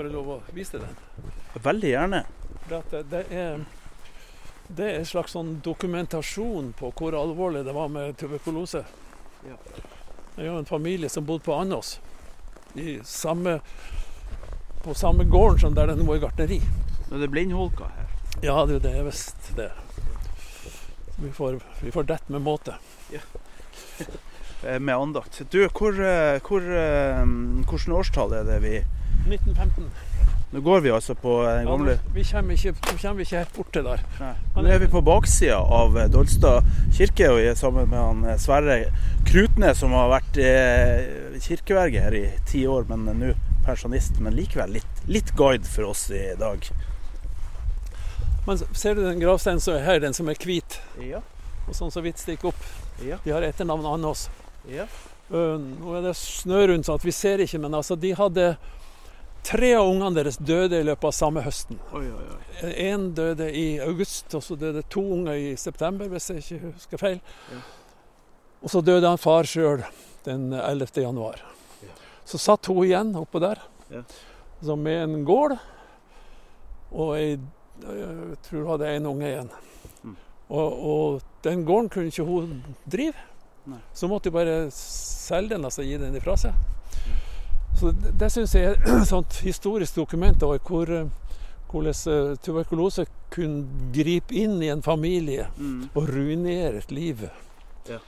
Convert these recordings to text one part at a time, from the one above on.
Bare lov å vise deg den. Veldig gjerne. Det, det, er, det er en slags sånn dokumentasjon på hvor alvorlig det var med tuberkulose. Ja. Er jo en familie som bodde på Andås, i samme, på samme gården som der det nå er gartneri. Nå er det blindholka her. Ja, det, det er visst det. Vi får, vi får dette med måte. Ja. Med andakt. Du, hvor, eh, hvor, hvordan årstall er det vi 1915. Nå går vi altså på den gamle ja, vi, kommer ikke, vi kommer ikke helt bort til der. Nei. Nå er vi på baksida av eh, Dolstad kirke og vi er sammen med han eh, Sverre Krutnes, som har vært eh, kirkeverge her i ti år, men nå pensjonist. Men likevel litt, litt guide for oss i dag. Men ser du den gravsteinen som er her, den som er hvit, Ja. og sånn så vidt stikker opp? Ja. De har etternavn Andås. ja. Uh, Nå er det snø rundt, så at vi ser ikke, men altså, de hadde Tre av ungene deres døde i løpet av samme høsten. Én døde i august, og så døde to unger i september, hvis jeg ikke husker feil. Ja. Og så døde han far sjøl den 11. januar. Ja. Så satt hun igjen oppå der, Ja. så med en gård og jeg, Jeg tror hun hadde én unge igjen. Mm. Og, og den gården kunne ikke hun drive. Nei. Så måtte hun bare selge den, altså gi den ifra seg. Så det, det syns jeg er et sånt historisk dokument over hvor, eh, hvordan eh, tuberkulose kunne gripe inn i en familie Mm. og ruinere et liv Ja.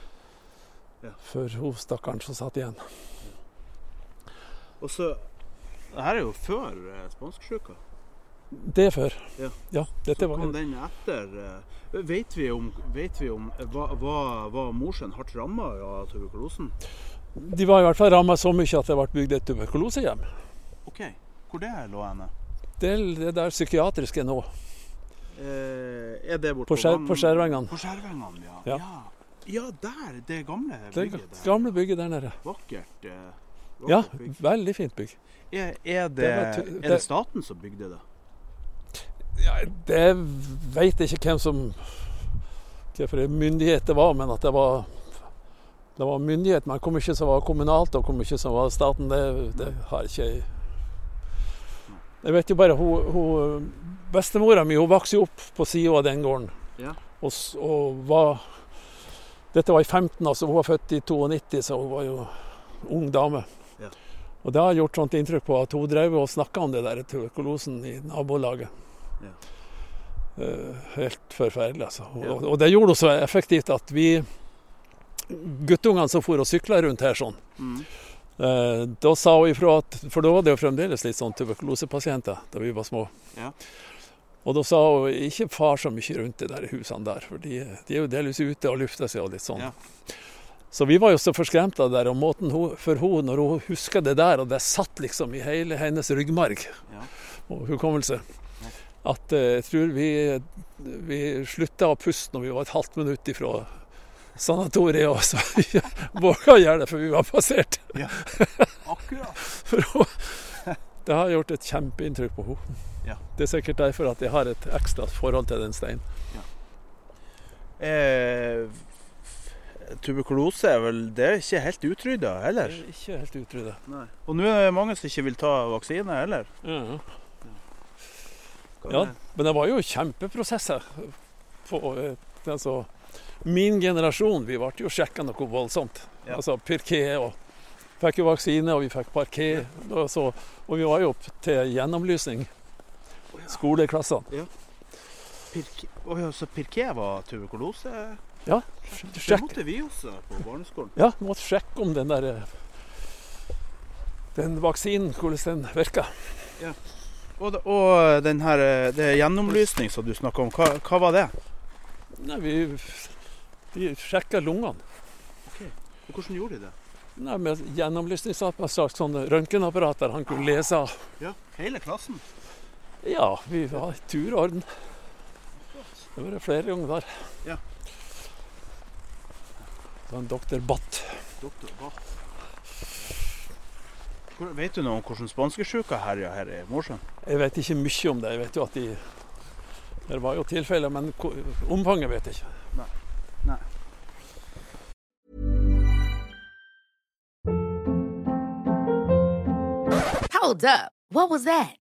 Ja. for hun stakkaren som satt igjen. Og så Det her er jo før eh, Det før. Ja. Ja, dette Så var kom den etter. eh, Vet vi om, vet vi om eh, var, var, Mosjøen hardt ramma av tuberkulosen? De var i hvert fall ramma så mye at det ble bygd et tuberkulosehjem. OK. Hvor det lå henne? Det er det der psykiatriske nå, Eh, er det borte på, skjer, på Skjærvengene. På Skjærvengene, ja. Ja. ja. Ja, der! Det gamle bygget der. Det gamle bygget der nede. Vakkert. eh, vakkert Ja, bygg. veldig fint bygg. Er, er, det, Det er det staten som bygde det? Ja, det veit jeg ikke hvem som Hvilken myndighet det var, men at det var det var myndighet, men hvor mye som var kommunalt og hvor mye som var staten, det, det har ikke jeg Jeg vet jo bare hun, hun Bestemora mi hun vokste jo opp på sida av den gården. Ja. Og, og var Dette var i 15, altså. Hun var født i 92, så hun var jo ung dame. Ja. Og det har gjort sånt inntrykk på at hun drev og snakka om det der tuberkulosen i nabolaget. Eh, helt forferdelig, altså. Og, og det gjorde det så effektivt at vi Guttungene som for og sykla rundt her sånn, Mm. eh, da sa hun ifra at For da var det jo fremdeles litt sånn tuberkulosepasienter da vi var små. Ja. Og da sa hun ikke far så mye rundt de der husene der, for de, de er jo delvis ute og lufter seg og litt sånn. Ja. Så vi var jo så forskremt av det der, og måten hun, for hun, når hun husker det der, og det satt liksom i hele hennes ryggmarg Ja. og hukommelse, at eh, jeg tror vi, vi slutta å puste når vi var et halvt minutt ifra sanatoriet, og så våga gjøre det, for vi var passert. Akkurat. For det har gjort et kjempeinntrykk på henne. Ja. Det er sikkert derfor at jeg har et ekstra forhold til den steinen. Eh, tuberkulose er vel Det er ikke helt utrydda Det heller. er ikke helt utrydda. Og nå er det mange som ikke vil ta vaksine heller. Ja. Ja, men det var jo kjempeprosesser. På, eh, altså, min generasjon, vi ble jo sjekka noe voldsomt. Ja. Altså Pirké og Fikk jo vaksine, og vi fikk parké. Og, så, og vi var jo opp til gjennomlysning. Skoleklassene. Pirke, Å ja, så Pirké var tuberkulose? Ja, Det måtte vi også på barneskolen. ja, måtte sjekke om den der eh, den vaksinen, hvordan den virka. Og, og den her, eh, det gjennomlysning som du snakka om, hva, hva var det? Nei, vi, vi sjekka lungene. Og hvordan gjorde de det? Nei, med gjennomlysningsapparat, slags sånn røntgenapparat der han kunne lese av. Ja, Hele klassen? Ja, vi var i tur og orden. Det var det flere ganger der. Ja. Det var en doktor Batt. Doktor Batt. Vet du noe om hvordan spanskesjuka herjer her i Mosjøen? Jeg vet ikke mye om det. Jeg vet jo at de Det var jo tilfeller, men omfanget vet jeg ikke. Nei. Nei. Hold up. What was that?